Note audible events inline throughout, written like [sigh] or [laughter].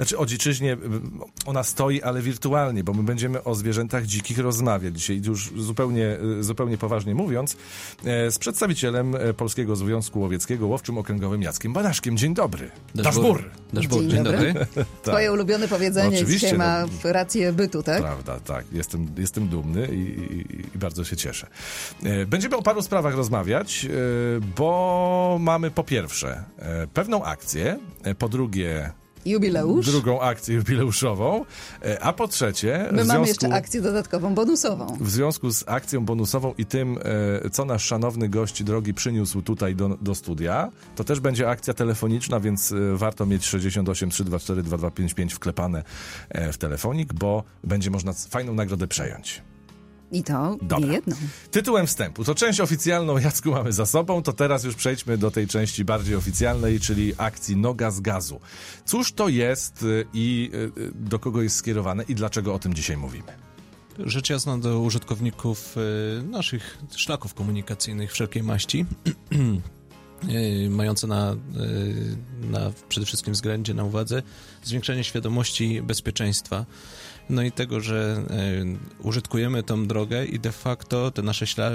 Znaczy o dziczyźnie, y, ona stoi, ale wirtualnie, bo my będziemy o zwierzętach dzikich rozmawiać dzisiaj, już zupełnie, y, zupełnie poważnie mówiąc, e, z przedstawicielem e, Polskiego Związku Łowieckiego, łowczym okręgowym Jackiem Banaszkiem. Dzień dobry. Daszbur. Dzień, Dzień dobry. [laughs] Twoje ulubione powiedzenie Tak. Oczywiście, dzisiaj ma no. rację bytu, tak? Prawda, tak. Jestem, jestem dumny i, i, i bardzo się cieszę. E, Będziemy o paru sprawach rozmawiać, bo mamy po pierwsze pewną akcję, po drugie Jubileusz. drugą akcję jubileuszową, e, a po trzecie My w mamy związku, jeszcze akcję dodatkową, bonusową. w związku z akcją bonusową i tym, e, co nasz szanowny gość drogi przyniósł tutaj do, do studia, to też będzie akcja telefoniczna, więc e, warto mieć 68 324 2255 wklepane w telefonik, bo będzie można fajną nagrodę przejąć. I to Dobra. nie jedną. Tytułem wstępu. To część oficjalną Jacku mamy za sobą, to teraz już przejdźmy do tej części bardziej oficjalnej, czyli akcji Noga z gazu. Cóż to jest y, i y, do kogo jest skierowane i dlaczego o tym dzisiaj mówimy? Rzecz jasna do użytkowników y, naszych szlaków komunikacyjnych wszelkiej maści, [clears throat] mające na, na przede wszystkim względzie, na uwadze zwiększenie świadomości bezpieczeństwa. No i tego, że y, użytkujemy tą drogę i de facto te nasze śla,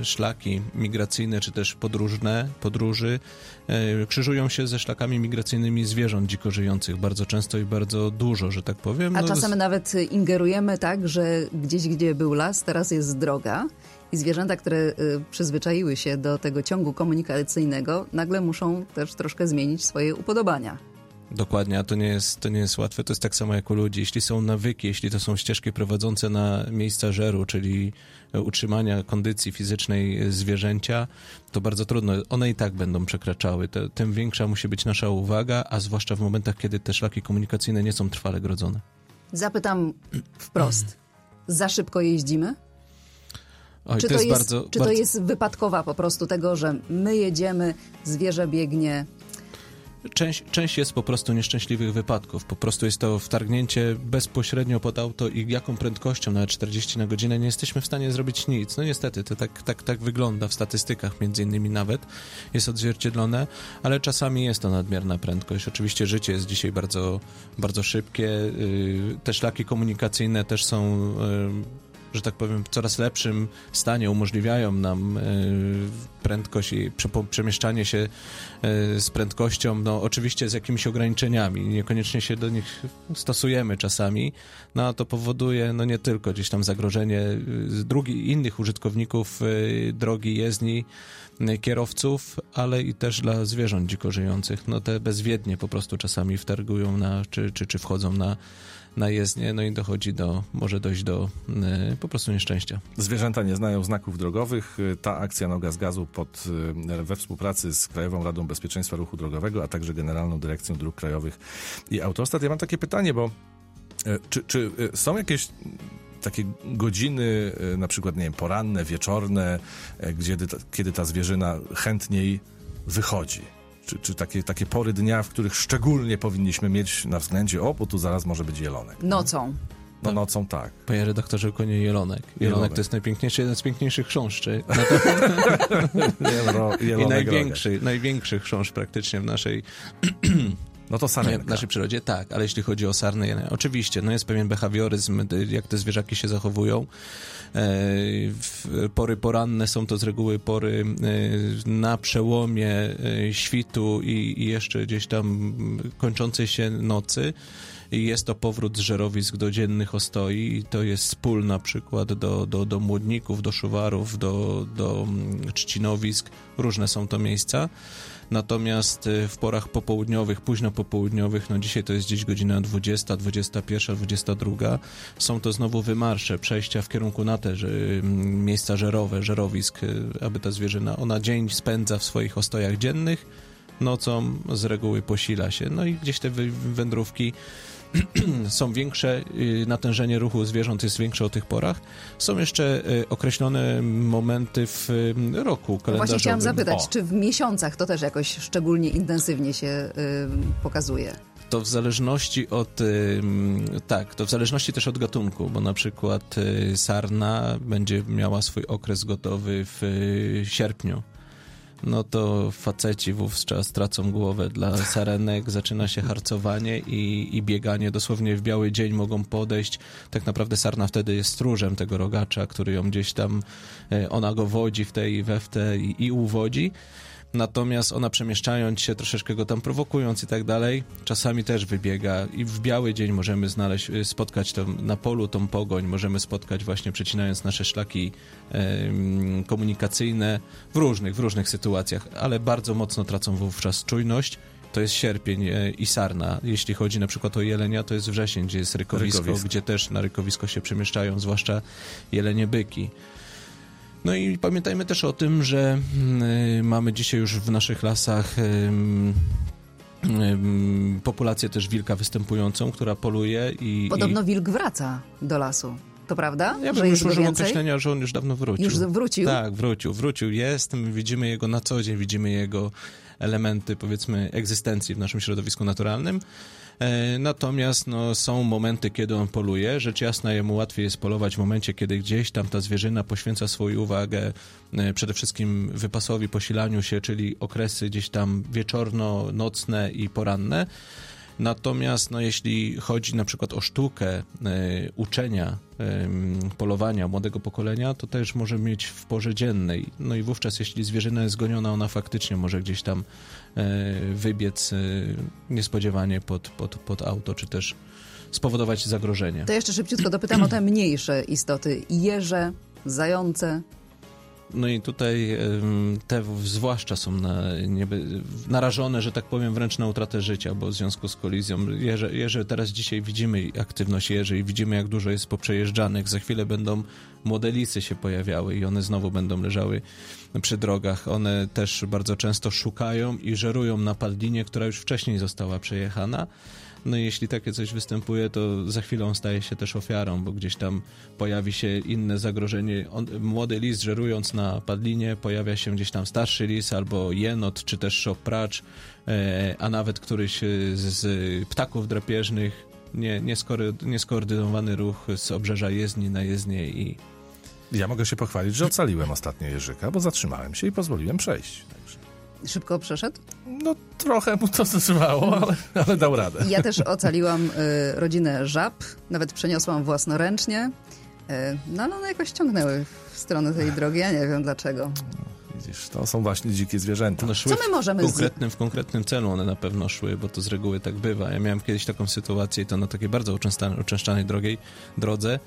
y, szlaki migracyjne, czy też podróżne, podróży y, krzyżują się ze szlakami migracyjnymi zwierząt dziko żyjących bardzo często i bardzo dużo, że tak powiem. A No, czasem nawet ingerujemy tak, że gdzieś, gdzie był las, teraz jest droga. I zwierzęta, które przyzwyczaiły się do tego ciągu komunikacyjnego, nagle muszą też troszkę zmienić swoje upodobania. Dokładnie, a to nie, jest, to nie jest łatwe. To jest tak samo jak u ludzi. Jeśli są nawyki, jeśli to są ścieżki prowadzące na miejsca żeru, czyli e, utrzymania kondycji fizycznej zwierzęcia, to bardzo trudno. One i tak będą przekraczały. Tym większa musi być nasza uwaga, a zwłaszcza w momentach, kiedy te szlaki komunikacyjne nie są trwale grodzone. Zapytam wprost. Za szybko jeździmy? Oj, czy to, jest, bardzo... czy bardzo... to jest wypadkowa po prostu tego, że my jedziemy, zwierzę biegnie? Część, część jest po prostu nieszczęśliwych wypadków. Po prostu jest to wtargnięcie bezpośrednio pod auto i jaką prędkością, nawet 40 na godzinę, nie jesteśmy w stanie zrobić nic. No niestety, to tak, tak, tak wygląda w statystykach między innymi nawet, jest odzwierciedlone, ale czasami jest to nadmierna prędkość. Oczywiście życie jest dzisiaj bardzo, bardzo szybkie. Yy, Te szlaki komunikacyjne też są... że tak powiem, w coraz lepszym stanie umożliwiają nam e, prędkość i przemieszczanie się e, z prędkością, no oczywiście z jakimiś ograniczeniami, niekoniecznie się do nich stosujemy czasami, no a to powoduje no nie tylko gdzieś tam zagrożenie e, drugi, innych użytkowników drogi, jezdni, kierowców, ale i też dla zwierząt dziko żyjących. No te bezwiednie po prostu czasami wtargują na, czy, czy, czy wchodzą na na jezdnię, no i dochodzi do, może dojść do y, po prostu nieszczęścia. Zwierzęta nie znają znaków drogowych. Ta akcja Noga z Gazu pod, y, we współpracy z Krajową Radą Bezpieczeństwa Ruchu Drogowego, a także Generalną Dyrekcją Dróg Krajowych i Autostrad. Ja mam takie pytanie, bo y, czy, czy są jakieś takie godziny, na przykład, nie wiem, poranne, wieczorne, gdzie, kiedy ta zwierzyna chętniej wychodzi? Czy, czy takie, takie pory dnia, w których szczególnie powinniśmy mieć na względzie, o, bo tu zaraz może być jelonek. Nocą. No nocą tak. Panie redaktorze, konie jelonek. Jelonek, Jelonek. to jest najpiękniejszy, jeden z piękniejszych chrząszczy. [laughs] Jelo, I największy, największy chrząszcz praktycznie w naszej, [clears throat] [clears throat] No to w sarenka. naszej przyrodzie, tak, ale jeśli chodzi o sarny, oczywiście, no jest pewien behawioryzm, jak te zwierzaki się zachowują. E, w- Pory poranne są to z reguły pory e, na przełomie e, świtu i, jeszcze gdzieś tam kończącej się nocy. I jest to powrót z żerowisk do dziennych ostoi i to jest spól na przykład do, do, do młodników, do szuwarów, do, do mm, trzcinowisk. Różne są to miejsca. Natomiast y, w porach popołudniowych, późno popołudniowych, no dzisiaj to jest gdzieś godzina 20, 21, 22, są to znowu wymarsze, przejścia w kierunku na te że, mm, miejsca żerowe, żerowisk, y, aby ta zwierzyna, ona dzień spędza w swoich ostojach dziennych, nocą z reguły posila się. No i gdzieś te wędrówki [clears throat] są większe, y, natężenie ruchu zwierząt jest większe o tych porach. Są jeszcze y, określone momenty w y, roku kalendarzowym. Właśnie chciałam zapytać, O. czy w miesiącach to też jakoś szczególnie intensywnie się pokazuje? To w zależności od. Tak, to w zależności też od gatunku, bo na przykład sarna będzie miała swój okres gotowy w sierpniu. No to faceci wówczas tracą głowę dla sarenek, zaczyna się harcowanie i, i bieganie. Dosłownie w biały dzień mogą podejść. Tak naprawdę sarna wtedy jest stróżem tego rogacza, który ją gdzieś tam, e, ona go wodzi w tej i we w te i, i uwodzi. Natomiast ona przemieszczając się, troszeczkę go tam prowokując i tak dalej, czasami też wybiega i w biały dzień możemy znaleźć, y, spotkać tam na polu tą pogoń, możemy spotkać właśnie przecinając nasze szlaki komunikacyjne w różnych, w różnych sytuacjach, ale bardzo mocno tracą wówczas czujność. To jest sierpień e, i sarna. Jeśli chodzi na przykład o jelenia, to jest wrzesień, gdzie jest rykowisko, Rykowisko. gdzie też na rykowisko się przemieszczają, zwłaszcza jelenie byki. No i pamiętajmy też o tym, że y, mamy dzisiaj już w naszych lasach populację też wilka występującą, która poluje i... Podobno wilk wraca do lasu. To prawda? i ja bym już użył określenia, że on już dawno wrócił. Już wrócił? Tak, wrócił, wrócił, jest, my widzimy jego na co dzień, widzimy jego elementy, powiedzmy, egzystencji w naszym środowisku naturalnym. E, Natomiast no, są momenty, kiedy on poluje. Rzecz jasna, jemu łatwiej jest polować w momencie, kiedy gdzieś tam ta zwierzyna poświęca swoją uwagę e, przede wszystkim wypasowi, posilaniu się, czyli okresy gdzieś tam wieczorno-nocne i poranne. Natomiast no, jeśli chodzi na przykład o sztukę e, uczenia, em, polowania młodego pokolenia, to też może mieć w porze dziennej. No i wówczas, jeśli zwierzyna jest goniona, ona faktycznie może gdzieś tam e, wybiec e, niespodziewanie pod, pod, pod auto, czy też spowodować zagrożenie. To jeszcze szybciutko dopytam o te mniejsze istoty. Jeże, zające. No i tutaj te zwłaszcza są na, niebe, narażone, że tak powiem, wręcz na utratę życia, bo w związku z kolizją, jeże, jeże teraz dzisiaj widzimy aktywność jeży i widzimy, jak dużo jest poprzejeżdżanych. Za chwilę będą młode lisy się pojawiały i one znowu będą leżały przy drogach. One też bardzo często szukają i żerują na padlinie, która już wcześniej została przejechana. No i jeśli takie coś występuje, to za chwilę staje się też ofiarą, bo gdzieś tam pojawi się inne zagrożenie. On, młody lis żerując na padlinie, pojawia się gdzieś tam starszy lis albo jenot, czy też szopracz, e, a nawet któryś e, z, ptaków drapieżnych. Nie, nieskory, nieskoordynowany ruch z obrzeża jezdni na jezdnię i Ja mogę się pochwalić, że ocaliłem ostatnio Jerzyka, bo zatrzymałem się i pozwoliłem przejść. Szybko przeszedł? no trochę mu to trwało, ale, ale dał radę. Ja też ocaliłam y, rodzinę żab, nawet przeniosłam własnoręcznie. Y, no ale one jakoś ciągnęły w stronę tej drogi, ja nie wiem dlaczego. Widzisz, to są właśnie dzikie zwierzęta. No, szły Co my możemy w z- konkretnym, w konkretnym celu one na pewno szły, bo to z reguły tak bywa. Ja miałem kiedyś taką sytuację i to na takiej bardzo uczęszczanej, uczęszczanej drogiej, drodze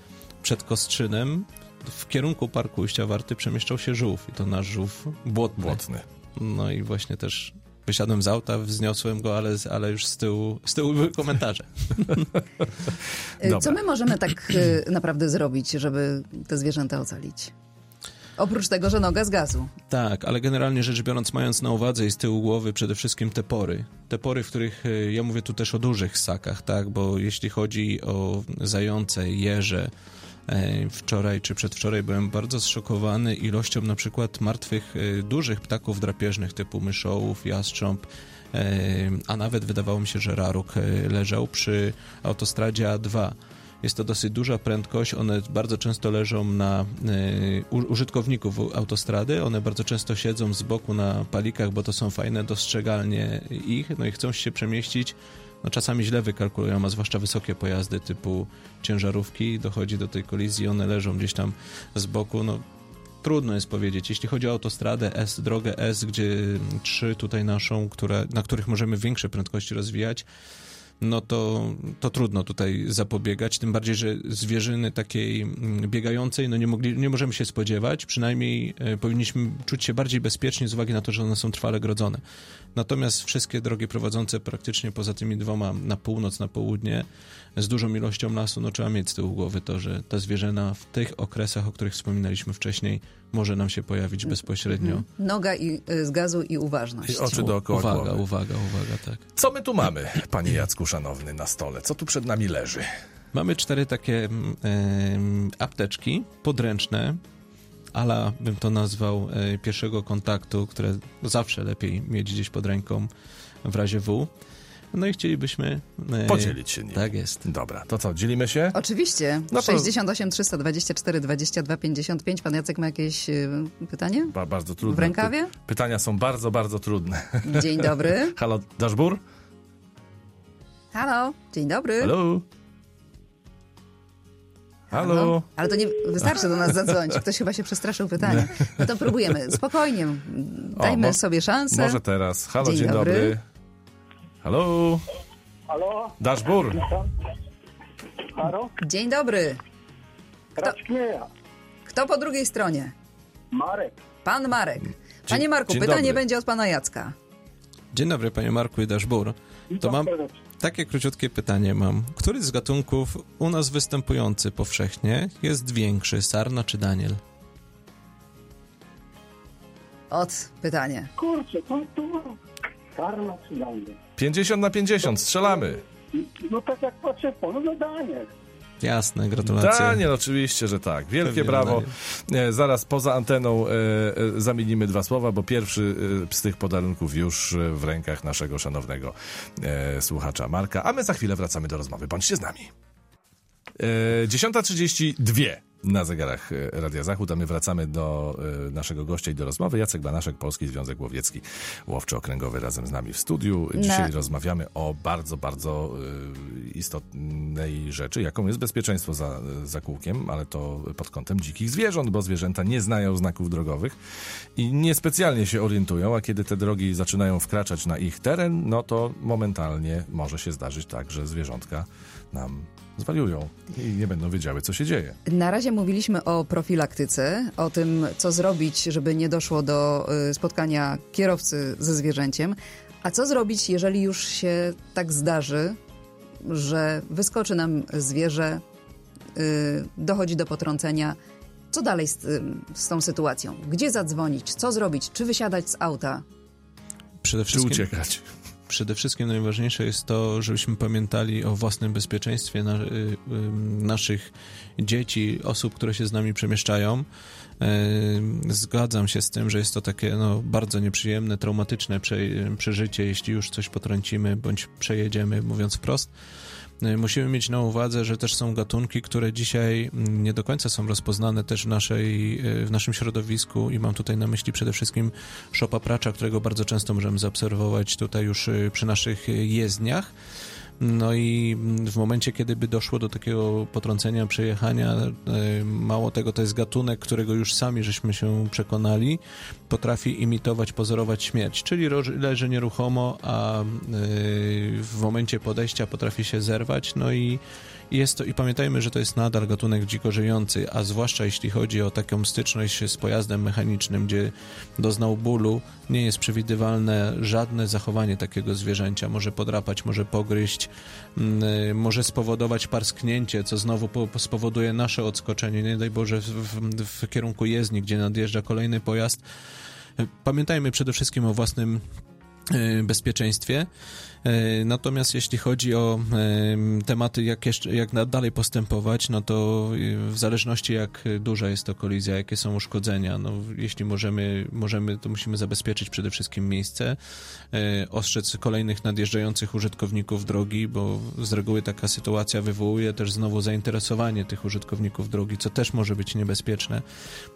przed Kostrzynem w kierunku parku Ujścia Warty przemieszczał się żółw i to nasz żółw błotny. Błotny. No i właśnie też wysiadłem z auta, wzniosłem go, ale, ale już z tyłu, z tyłu były komentarze. Y. Co my możemy tak y, naprawdę zrobić, żeby te zwierzęta ocalić? Oprócz tego, że noga z gazu. Tak, ale generalnie rzecz biorąc, mając na uwadze i z tyłu głowy przede wszystkim te pory. Te pory, w których y, ja mówię tu też o dużych ssakach, tak, bo jeśli chodzi o zające, jeże, wczoraj czy przedwczoraj byłem bardzo zszokowany ilością na przykład martwych y, dużych ptaków drapieżnych typu myszołów, jastrząb, e, a nawet wydawało mi się, że raruk e, leżał przy autostradzie A2. Jest to dosyć duża prędkość, one bardzo często leżą na użytkowników autostrady, one bardzo często siedzą z boku na palikach, bo to są fajne dostrzegalnie ich, no i chcą się przemieścić no czasami źle wykalkulują, a zwłaszcza wysokie pojazdy typu ciężarówki, dochodzi do tej kolizji, one leżą gdzieś tam z boku, no trudno jest powiedzieć. Jeśli chodzi o autostradę S, drogę S, gdzie trzy tutaj naszą, które, na których możemy większe prędkości rozwijać, no to, to trudno tutaj zapobiegać, tym bardziej, że zwierzyny takiej mm, biegającej no nie, mogli, nie możemy się spodziewać, przynajmniej e, powinniśmy czuć się bardziej bezpiecznie z uwagi na to, że one są trwale grodzone. Natomiast wszystkie drogi prowadzące praktycznie poza tymi dwoma na północ, na południe, z dużą ilością lasu, no trzeba mieć z tyłu głowy to, że ta zwierzyna w tych okresach, o których wspominaliśmy wcześniej, może nam się pojawić bezpośrednio. Noga i, y, z gazu i uważność. I oczy dookoła Uwaga, głowy. uwaga, uwaga, tak. Co my tu mamy, panie Jacku szanowny, na stole? Co tu przed nami leży? Mamy cztery takie em, apteczki podręczne, ala bym to nazwał e, pierwszego kontaktu, które zawsze lepiej mieć gdzieś pod ręką w razie W. No i chcielibyśmy... e, Podzielić się nim. Tak jest. Dobra, to co, dzielimy się? Oczywiście. No to- 68 324 22 55. Pan Jacek ma jakieś y, pytanie? Ba, bardzo trudne. W rękawie? Py- Pytania są bardzo, bardzo trudne. Dzień dobry. [laughs] Halo, Daszbur? Halo, dzień dobry. Halo? Halo? Ale to nie wystarczy do nas zadzwonić. Ktoś chyba się przestraszył pytania. No to próbujemy. Spokojnie. Dajmy mo- sobie szansę. Może teraz. Halo, dzień, Dzień dobry. dobry. Halo? Halo? Daszbur? Halo? Dzień dobry. Raczknieja. Kto po drugiej stronie? Marek. Pan Marek. Panie Marku, dzień pytanie dobry. będzie od pana Jacka. Dzień dobry, panie Marku i Daszbur. To mam serdecznie. Takie króciutkie pytanie mam. Który z gatunków u nas występujący powszechnie jest większy, sarna czy daniel? Od pytanie. Kurczę, to tu Karma czy Daniel? 50 na 50, strzelamy. No tak jak patrzę no, no Daniel. Jasne, gratulacje. Daniel, oczywiście, że tak. Wielkie Pewnie brawo. E, zaraz poza anteną e, e, zamienimy dwa słowa, bo pierwszy e, z tych podarunków już w rękach naszego szanownego słuchacza Marka. A my za chwilę wracamy do rozmowy. Bądźcie z nami. E, 10.32 na zegarach e, Radia Zachód, a my wracamy do e, naszego gościa i do rozmowy. Jacek Banaszek, Polski Związek Łowiecki, łowczy okręgowy razem z nami w studiu. Dzisiaj Na- rozmawiamy o bardzo, bardzo e, istotnej rzeczy, jaką jest bezpieczeństwo za, za kółkiem, ale to pod kątem dzikich zwierząt, bo zwierzęta nie znają znaków drogowych i niespecjalnie się orientują, a kiedy te drogi zaczynają wkraczać na ich teren, no to momentalnie może się zdarzyć tak, że zwierzątka nam zwariują i nie będą wiedziały, co się dzieje. Na razie mówiliśmy o profilaktyce, o tym, co zrobić, żeby nie doszło do y, spotkania kierowcy ze zwierzęciem. A co zrobić, jeżeli już się tak zdarzy, że wyskoczy nam zwierzę, y, dochodzi do potrącenia? Co dalej z, tym- z tą sytuacją? Gdzie zadzwonić? Co zrobić? Czy wysiadać z auta? Przede Czy wszystkim, uciekać? Przede wszystkim najważniejsze jest to, żebyśmy pamiętali o własnym bezpieczeństwie na, y, y, naszych dzieci, osób, które się z nami przemieszczają. Y, Zgadzam się z tym, że jest to takie no, bardzo nieprzyjemne, traumatyczne prze, przeżycie, jeśli już coś potrącimy bądź przejedziemy, mówiąc wprost. Musimy mieć na uwadze, że też są gatunki, które dzisiaj nie do końca są rozpoznane też w, naszej, w naszym środowisku i mam tutaj na myśli przede wszystkim szopa pracza, którego bardzo często możemy zaobserwować tutaj już przy naszych jezdniach. No i mm, w momencie, kiedy by doszło do takiego potrącenia, przejechania, y, mało tego, to jest gatunek, którego już sami żeśmy się przekonali, potrafi imitować, pozorować śmierć, czyli leży nieruchomo, a y, w momencie podejścia potrafi się zerwać, no i jest to, i pamiętajmy, że to jest nadal gatunek dziko żyjący, a zwłaszcza jeśli chodzi o taką styczność z pojazdem mechanicznym, gdzie doznał bólu, nie jest przewidywalne żadne zachowanie takiego zwierzęcia. Może podrapać, może pogryźć, mm, y, może spowodować parsknięcie, co znowu po, po- spowoduje nasze odskoczenie, nie daj Boże, w, w, kierunku jezdni, gdzie nadjeżdża kolejny pojazd. Pamiętajmy przede wszystkim o własnym y, bezpieczeństwie. E, Natomiast jeśli chodzi o em, tematy, jak, jeszcze, jak dalej postępować, no to y, w zależności jak duża jest to kolizja, jakie są uszkodzenia, no jeśli możemy, możemy to musimy zabezpieczyć przede wszystkim miejsce, e, ostrzec kolejnych nadjeżdżających użytkowników drogi, bo z reguły taka sytuacja wywołuje też znowu zainteresowanie tych użytkowników drogi, co też może być niebezpieczne.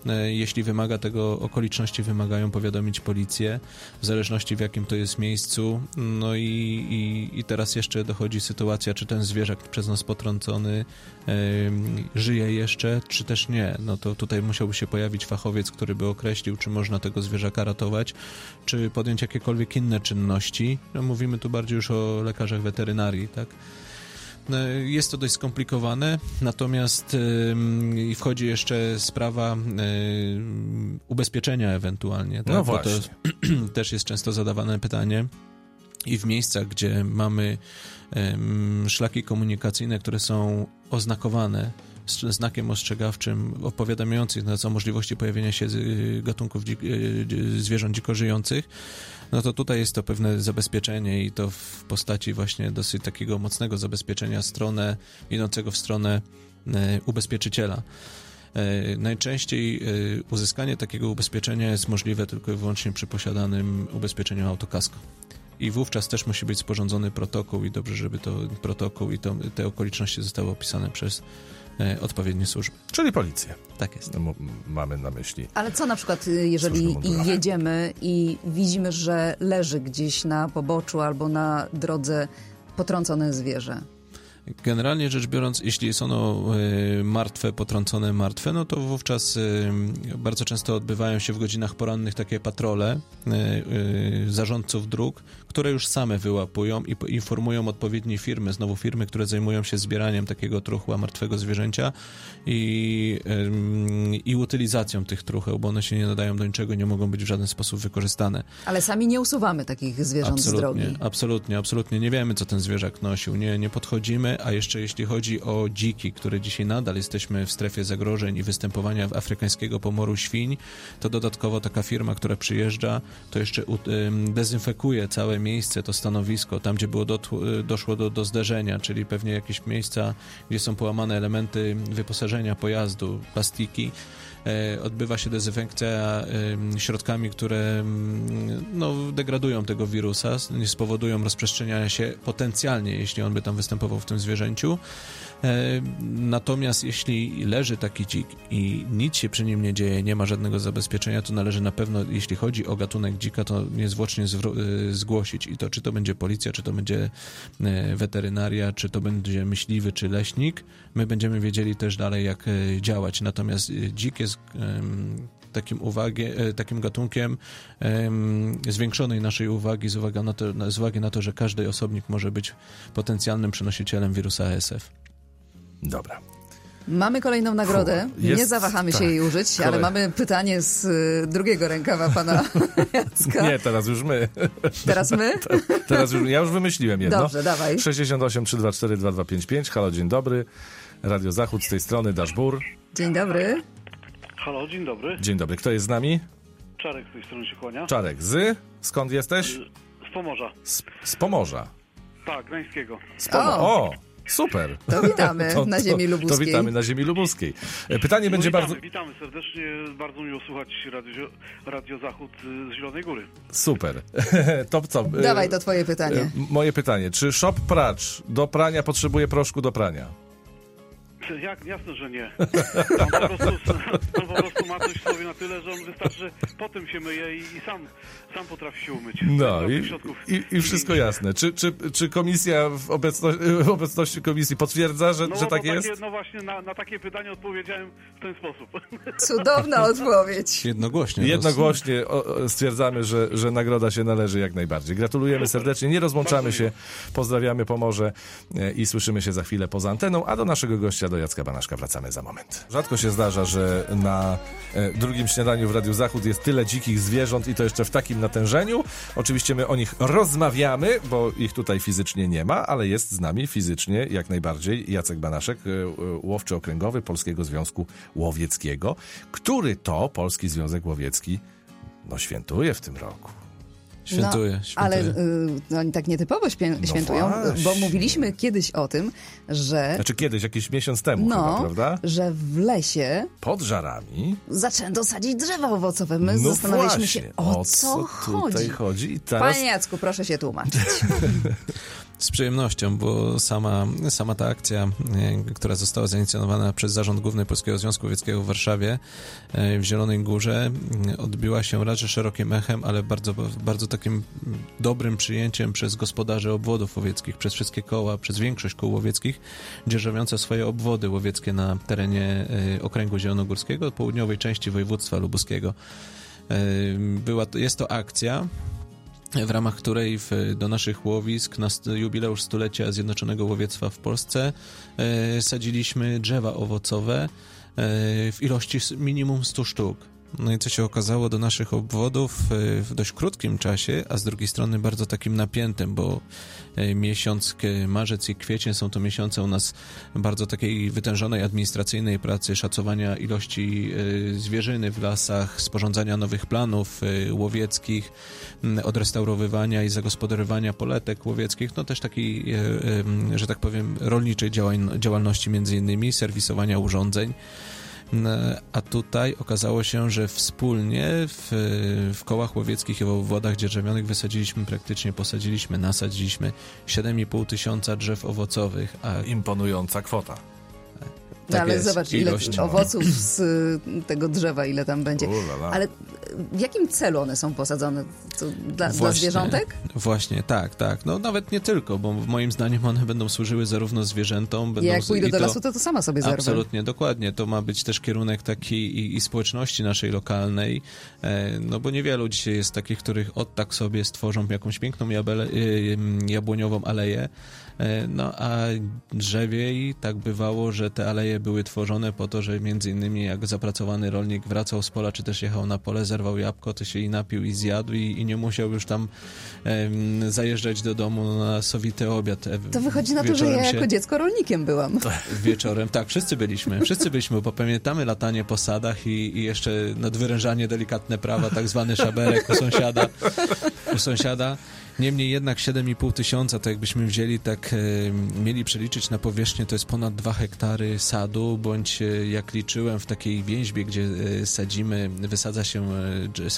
E, Jeśli wymaga tego, okoliczności wymagają powiadomić policję, w zależności w jakim to jest miejscu. No i, i, i teraz jeszcze dochodzi sytuacja, czy ten zwierzak przez nas potrącony em, żyje jeszcze, czy też nie. No to tutaj musiałby się pojawić fachowiec, który by określił, czy można tego zwierzaka ratować, czy podjąć jakiekolwiek inne czynności. No, mówimy tu bardziej już o lekarzach weterynarii, tak? No, Jest to dość skomplikowane, natomiast i wchodzi jeszcze sprawa ym, ubezpieczenia ewentualnie. Tak? No Bo właśnie. To [clears throat] też jest często zadawane pytanie. I w miejscach, gdzie mamy szlaki komunikacyjne, które są oznakowane znakiem ostrzegawczym opowiadających nas o możliwości pojawienia się z- gatunków y, zwierząt dziko żyjących, no to tutaj jest to pewne zabezpieczenie i to w postaci właśnie dosyć takiego mocnego zabezpieczenia stronę, idącego w stronę e, ubezpieczyciela. E, Najczęściej e, uzyskanie takiego ubezpieczenia jest możliwe tylko i wyłącznie przy posiadanym ubezpieczeniu autokasko. I wówczas też musi być sporządzony protokół i dobrze, żeby to protokół i to, te okoliczności zostały opisane przez e, odpowiednie służby. Czyli policję. Tak jest. No, m- mamy na myśli. Ale co na przykład, y, jeżeli jedziemy i widzimy, że leży gdzieś na poboczu albo na drodze potrącone zwierzę? Generalnie rzecz biorąc, jeśli jest ono e, martwe, potrącone martwe, no to wówczas e, bardzo często odbywają się w godzinach porannych takie patrole e, e, zarządców dróg, które już same wyłapują i informują odpowiednie firmy, znowu firmy, które zajmują się zbieraniem takiego truchła martwego zwierzęcia i, i utylizacją tych trucheł, bo one się nie nadają do niczego, nie mogą być w żaden sposób wykorzystane. Ale sami nie usuwamy takich zwierząt z Absolutnie, drogi. absolutnie, absolutnie. Nie wiemy, co ten zwierzak nosił, nie, nie podchodzimy, a jeszcze jeśli chodzi o dziki, które dzisiaj nadal jesteśmy w strefie zagrożeń i występowania afrykańskiego pomoru świń, to dodatkowo taka firma, która przyjeżdża, to jeszcze dezynfekuje całe miejsce, to stanowisko, tam gdzie było dotł, y, doszło do, do zderzenia, czyli pewnie jakieś miejsca, gdzie są połamane elementy wyposażenia pojazdu, plastiki, e, odbywa się dezynfekcja em, środkami, które mm, no, degradują tego wirusa, nie spowodują rozprzestrzeniania się potencjalnie, jeśli on by tam występował w tym zwierzęciu. E, Natomiast jeśli leży taki dzik i nic się przy nim nie dzieje, nie ma żadnego zabezpieczenia, to należy na pewno, jeśli chodzi o gatunek dzika, to niezwłocznie y, zgłosić. I to czy to będzie policja, czy to będzie e, weterynaria, czy to będzie myśliwy, czy leśnik. My będziemy wiedzieli też dalej, jak e, działać. Natomiast e, dzik jest takim, uwagi, e, takim gatunkiem em, zwiększonej naszej uwagi z, uwaga na to, z uwagi na to, że każdy osobnik może być potencjalnym przenosicielem wirusa ASF. Dobra. Mamy kolejną nagrodę. Fu, jest- nie zawahamy tak. się jej użyć, ale Kolej- mamy pytanie z y, drugiego rękawa pana [laughs] Jacka. Nie, teraz już my. Teraz my? [laughs] Teraz już, ja już wymyśliłem jedno. Dobrze, dawaj. 68 324 2255. Halo, dzień dobry. Radio Zachód z tej strony, Daszbur. Dzień dobry. Halo, dzień dobry. Dzień dobry. Kto jest z nami? Czarek z tej strony się kłania. Czarek. Z? Skąd jesteś? Z Pomorza. Z, z Pomorza. Tak, Gdańskiego. Z Pomo- O! o! Super. To witamy [laughs] na ziemi To lubuskiej. witamy na ziemi lubuskiej. E, Pytanie będzie witamy, bardzo... witamy serdecznie. Bardzo miło słuchać Radio, Radio Zachód y, z Zielonej Góry. Super. [laughs] to co? e, Dawaj to twoje pytanie. Moje pytanie. Czy shop pracz do prania potrzebuje proszku do prania? Jak, jasne, że nie. On po prostu, on po prostu ma coś w sobie na tyle, że on wystarczy, potem się myje i, i sam, sam potrafi się umyć. No i, i, i wszystko jasne. Czy, czy, czy komisja w, obecno, w obecności komisji potwierdza, że, No, że tak takie, jest? no właśnie na, na takie pytanie odpowiedziałem w ten sposób. Cudowna [laughs] odpowiedź. Jednogłośnie. Jednogłośnie o, o, stwierdzamy, że, że nagroda się należy jak najbardziej. Gratulujemy serdecznie, nie rozłączamy Bardzo się, pozdrawiamy Pomorze e, i słyszymy się za chwilę poza anteną, a do naszego gościa, do Jacka Banaszka wracamy za moment. Rzadko się zdarza, że na e, drugim śniadaniu w Radiu Zachód jest tyle dzikich zwierząt i to jeszcze w takim natężeniu. Oczywiście my o nich rozmawiamy, bo ich tutaj fizycznie nie ma, ale jest z nami fizycznie jak najbardziej Jacek Banaszek, e, e, łowczy okręgowy Polskiego Związku Łowieckiego, który to Polski Związek Łowiecki no świętuje w tym roku. Świętuje, no, świętuje. Ale y, no, oni tak nietypowo świę, No świętują, właśnie. bo mówiliśmy kiedyś o tym, że, Znaczy kiedyś, jakiś miesiąc temu chyba, no, prawda? że w lesie Pod żarami. zaczęto sadzić drzewa owocowe. My no zastanawialiśmy właśnie, się, o, co, tutaj chodzi. chodzi? I teraz Panie Jacku, proszę się tłumaczyć. [laughs] Z przyjemnością, bo sama, sama ta akcja, e, która została zainicjonowana przez Zarząd Główny Polskiego Związku Łowieckiego w Warszawie e, w Zielonej Górze, m, odbiła się raz, że szerokim echem, ale bardzo, bardzo takim dobrym przyjęciem przez gospodarzy obwodów łowieckich, przez wszystkie koła, przez większość kół łowieckich, dzierżawiące swoje obwody łowieckie na terenie e, Okręgu Zielonogórskiego, południowej części województwa lubuskiego. E, Była jest to akcja, w ramach której w, do naszych łowisk na jubileusz stulecia Zjednoczonego Łowiectwa w Polsce e, sadziliśmy drzewa owocowe e, w ilości minimum 100 sztuk. No i co się okazało do naszych obwodów e, w dość krótkim czasie, a z drugiej strony bardzo takim napiętym, bo e, miesiąc marzec i kwiecień są to miesiące u nas bardzo takiej wytężonej administracyjnej pracy, szacowania ilości e, zwierzyny w lasach, sporządzania nowych planów łowieckich, odrestaurowywania i zagospodarowania poletek łowieckich, no też takiej, że tak powiem, rolniczej działalności między innymi, serwisowania urządzeń. M, A tutaj okazało się, że wspólnie w, w kołach łowieckich i w obwodach dzierżawionych wysadziliśmy praktycznie, posadziliśmy, nasadziliśmy 7,5 tysiąca drzew owocowych, a imponująca kwota. No, Tak ale jest, zobacz, ile ilość, no. owoców z y, tego drzewa, ile tam będzie. Ulala. Ale y, w jakim celu one są posadzone? Co, dla, dla Właśnie, zwierzątek? Właśnie, tak, tak. No nawet nie tylko, bo moim zdaniem one będą służyły zarówno zwierzętom, będą Ja jak pójdę i do to- lasu, to to sama sobie zerwę. Absolutnie, dokładnie. To ma być też kierunek taki i, i społeczności naszej lokalnej, e, no bo niewielu dzisiaj jest takich, których od tak sobie stworzą jakąś piękną jabele, y, jabłoniową aleję, e, no a drzewiej tak bywało, że te aleje były tworzone po to, że między innymi jak zapracowany rolnik wracał z pola, czy też jechał na pole, zerwał jabłko, to się i napił i zjadł i, i nie musiał już tam em, zajeżdżać do domu na sowity obiad. To wychodzi na to, że ja się- jako dziecko rolnikiem byłam. [laughs] wieczorem. Tak, wszyscy byliśmy. Wszyscy byliśmy, bo pamiętamy latanie po sadach i, i jeszcze nadwyrężanie delikatne prawa, tak zwany szaberek u sąsiada. U sąsiada. Niemniej jednak 7,5 tysiąca, to jakbyśmy wzięli, tak e, mieli przeliczyć na powierzchnię, to jest ponad 2 hektary sadu, bądź e, jak liczyłem w takiej więźbie, gdzie e, sadzimy, wysadza się,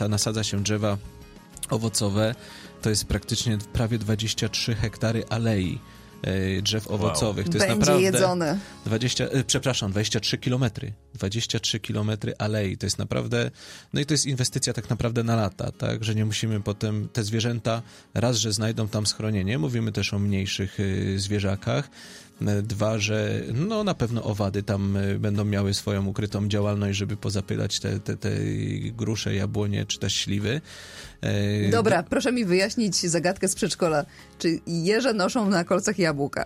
e, nasadza się drzewa owocowe, to jest praktycznie prawie 23 hektary alei drzew owocowych. To jest Będzie naprawdę... jedzone. 20, e, przepraszam, 23 kilometry. 23 kilometry alei. To jest naprawdę, no i to jest inwestycja tak naprawdę na lata, tak, że nie musimy potem te zwierzęta, raz, że znajdą tam schronienie, mówimy też o mniejszych y, zwierzakach, E, Dwa, że no na pewno owady tam e, będą miały swoją ukrytą działalność, żeby pozapylać te, te, te grusze, jabłonie czy też śliwy. E, Dobra, proszę mi wyjaśnić zagadkę z przedszkola. Czy jeże noszą na kolcach jabłka?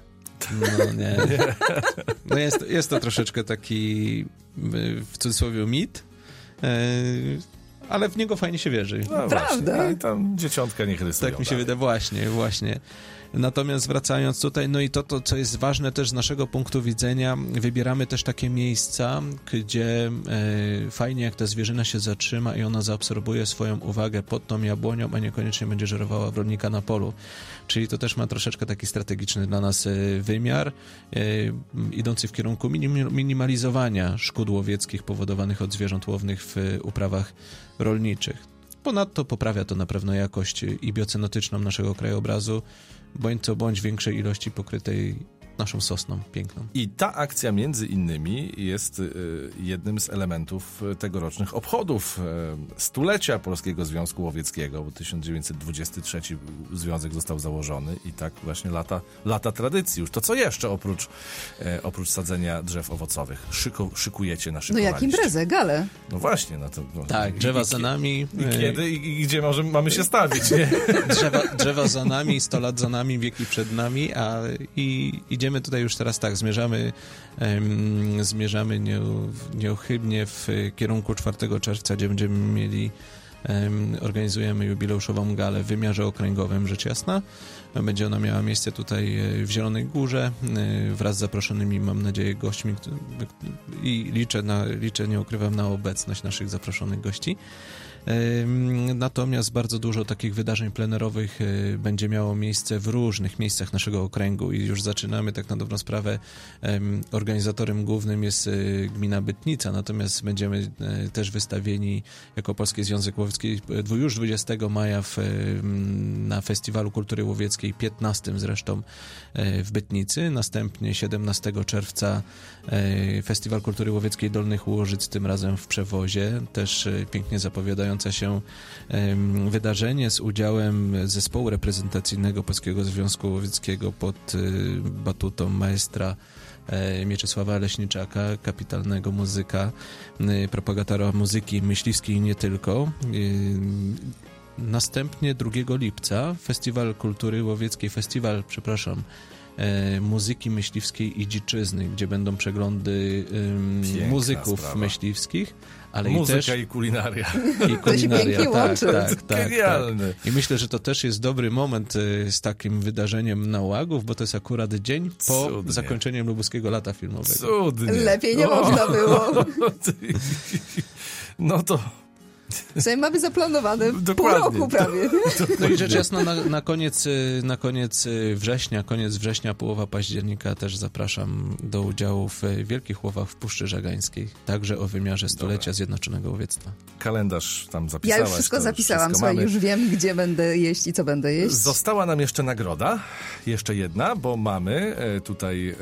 No nie. [laughs] No jest, jest to troszeczkę taki y, w cudzysłowie mit, e, ale w niego fajnie się wierzy. No Prawda? Właśnie, i tam dzieciątka niech rysują. Tak mi się dalej. wydaje, właśnie, właśnie. Natomiast wracając tutaj, no i to, to, co jest ważne też z naszego punktu widzenia, wybieramy też takie miejsca, gdzie e, fajnie jak ta zwierzyna się zatrzyma i ona zaabsorbuje swoją uwagę pod tą jabłonią, a niekoniecznie będzie żerowała w rolnika na polu. Czyli to też ma troszeczkę taki strategiczny dla nas e, wymiar, e, idący w kierunku minim, minimalizowania szkód łowieckich powodowanych od zwierząt łownych w uprawach rolniczych. Ponadto poprawia to na pewno jakość i biocenotyczną naszego krajobrazu, bądź co bądź większej ilości pokrytej naszą sosną piękną. I ta akcja między innymi jest y, jednym z elementów y, tegorocznych obchodów y, stulecia Polskiego Związku Łowieckiego, bo 1923 związek został założony i tak właśnie lata, lata tradycji już. To co jeszcze oprócz, oprócz sadzenia drzew owocowych szyku, szykujecie na No jak imprezę, gale. No właśnie. No to, no, Tak, drzewa i- za nami. I kiedy i, i gdzie może, mamy się stawić, nie? [laughs] Drzewa, drzewa za nami, 100 lat za nami, wieki przed nami, a i idziemy tutaj już teraz tak, zmierzamy, em, zmierzamy nie, nieuchybnie w kierunku 4 czerwca, gdzie będziemy mieli em, organizujemy jubileuszową galę w wymiarze okręgowym, rzecz jasna. Będzie ona miała miejsce tutaj e, w Zielonej Górze e, wraz z zaproszonymi, mam nadzieję, gośćmi i liczę, na, liczę nie ukrywam, na obecność naszych zaproszonych gości. Natomiast bardzo dużo takich wydarzeń plenerowych y, będzie miało miejsce w różnych miejscach naszego okręgu i już zaczynamy tak na dobrą sprawę. Organizatorem głównym jest y, gmina Bytnica, natomiast będziemy y, też wystawieni jako Polski Związek Łowiecki już 20 maja w, na Festiwalu Kultury Łowieckiej, 15 zresztą w Bytnicy. Następnie 17 czerwca Festiwal Kultury Łowieckiej Dolnych Łożyc, tym razem w Przewozie. Też pięknie zapowiadające się wydarzenie z udziałem zespołu reprezentacyjnego Polskiego Związku Łowieckiego pod y, batutą maestra e, Mieczysława Leśniczaka, kapitalnego muzyka, y, propagatora muzyki myśliwskiej i nie tylko. Y, Następnie 2 lipca Festiwal Kultury Łowieckiej, festiwal, przepraszam, e, muzyki myśliwskiej i dziczyzny, gdzie będą przeglądy Piękna muzyków sprawa. myśliwskich, ale Muzyka i też i kulinaria. i kulinaria. pięknie tak, łączy. tak, tak, Genialne. tak. I myślę, że to też jest dobry moment y, z takim wydarzeniem na Łagów, bo to jest akurat dzień po Cudnie. zakończeniu lubuskiego lata filmowego. Cudnie. Lepiej nie O, można było. [laughs] No to Sobie mamy zaplanowane pół Dokładnie. roku prawie. No i rzecz jasna, na, na, koniec, y, na koniec y, września, koniec września, połowa października też zapraszam do udziału w y, Wielkich Łowach w Puszczy Żagańskiej, także o wymiarze stulecia Zjednoczonego Łowiectwa. kalendarz tam Ja zapisałaś. już wszystko zapisałam, wszystko słuchaj, mamy. już wiem, gdzie będę jeść i co będę jeść. Została nam jeszcze nagroda, jeszcze jedna, bo mamy e, tutaj e,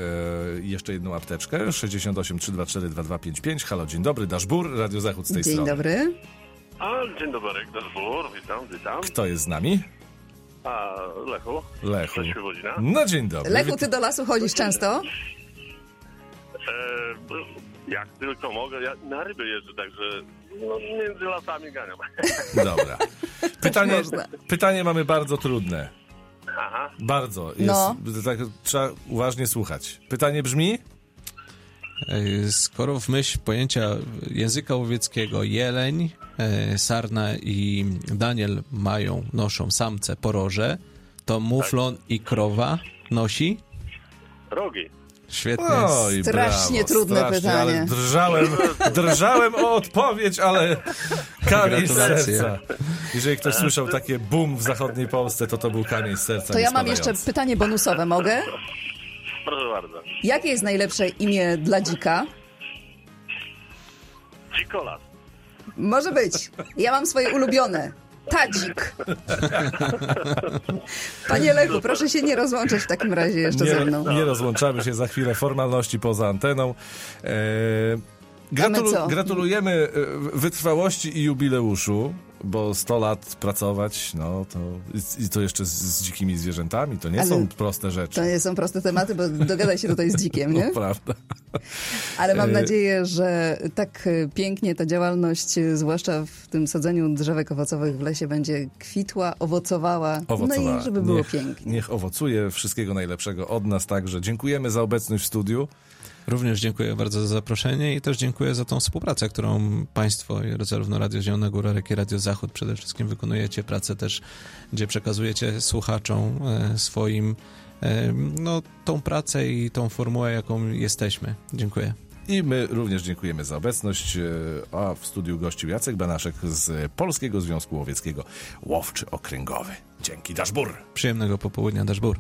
jeszcze jedną apteczkę, 68 324 2255. Halo, dzień dobry, Daszbur, Radio Zachód z tej Dzień strony. dobry. A, dzień dobry, Daszbur, witam, witam. Kto jest z nami? A, Lechu, Lechu. ze Świebodzina. No dzień dobry. Lechu, ty do lasu chodzisz często? E, jak tylko mogę, ja na ryby jeżdżę, także no, między lasami ganiam. [laughs] Dobra. Pytanie, Można. pytanie mamy bardzo trudne. Aha, Bardzo. Jest, No. tak, trzeba uważnie słuchać. Pytanie brzmi? E, Skoro w myśl pojęcia języka łowieckiego jeleń, sarna i Daniel mają, noszą samce poroże, to muflon i krowa nosi? rogi. Świetnie. Oj, Strasznie brawo, trudne strasznie, pytanie. Ale drżałem, [laughs] drżałem o odpowiedź, ale kamień serca. Jeżeli ktoś słyszał takie boom w zachodniej Polsce, to to był kamień z serca. To ja mam jeszcze pytanie bonusowe, mogę? Proszę bardzo. Jakie jest najlepsze imię dla dzika? Dzikolas. Może być. Ja mam swoje ulubione. Tadzik. Panie Lechu, proszę się nie rozłączać w takim razie jeszcze ze mną. Nie, nie rozłączamy się za chwilę. Formalności poza anteną. E, co? gratulujemy e, wytrwałości i jubileuszu, bo 100 lat pracować, no to i to jeszcze z, z dzikimi zwierzętami, to nie Ale są proste rzeczy. To nie są proste tematy, bo [laughs] dogadaj się tutaj z dzikiem, nie? No, prawda. Ale mam E, nadzieję, że tak pięknie ta działalność, zwłaszcza w tym sadzeniu drzewek owocowych w lesie, będzie kwitła, owocowała. Owocowała. No i żeby było niech, pięknie. Niech owocuje. Wszystkiego najlepszego od nas także. Dziękujemy za obecność w studiu. Również dziękuję bardzo za zaproszenie i też dziękuję za tą współpracę, którą Państwo, zarówno Radio Zielona Góra, jak i Radio Zachód przede wszystkim wykonujecie. Pracę też, gdzie przekazujecie słuchaczom e, swoim e, no, tą pracę i tą formułę, jaką jesteśmy. Dziękuję. I my również dziękujemy za obecność. E, A w studiu gościł Jacek Banaszek z Polskiego Związku Łowieckiego Łowczy Okręgowy. Dzięki, Daszbur. Przyjemnego popołudnia, Daszbur.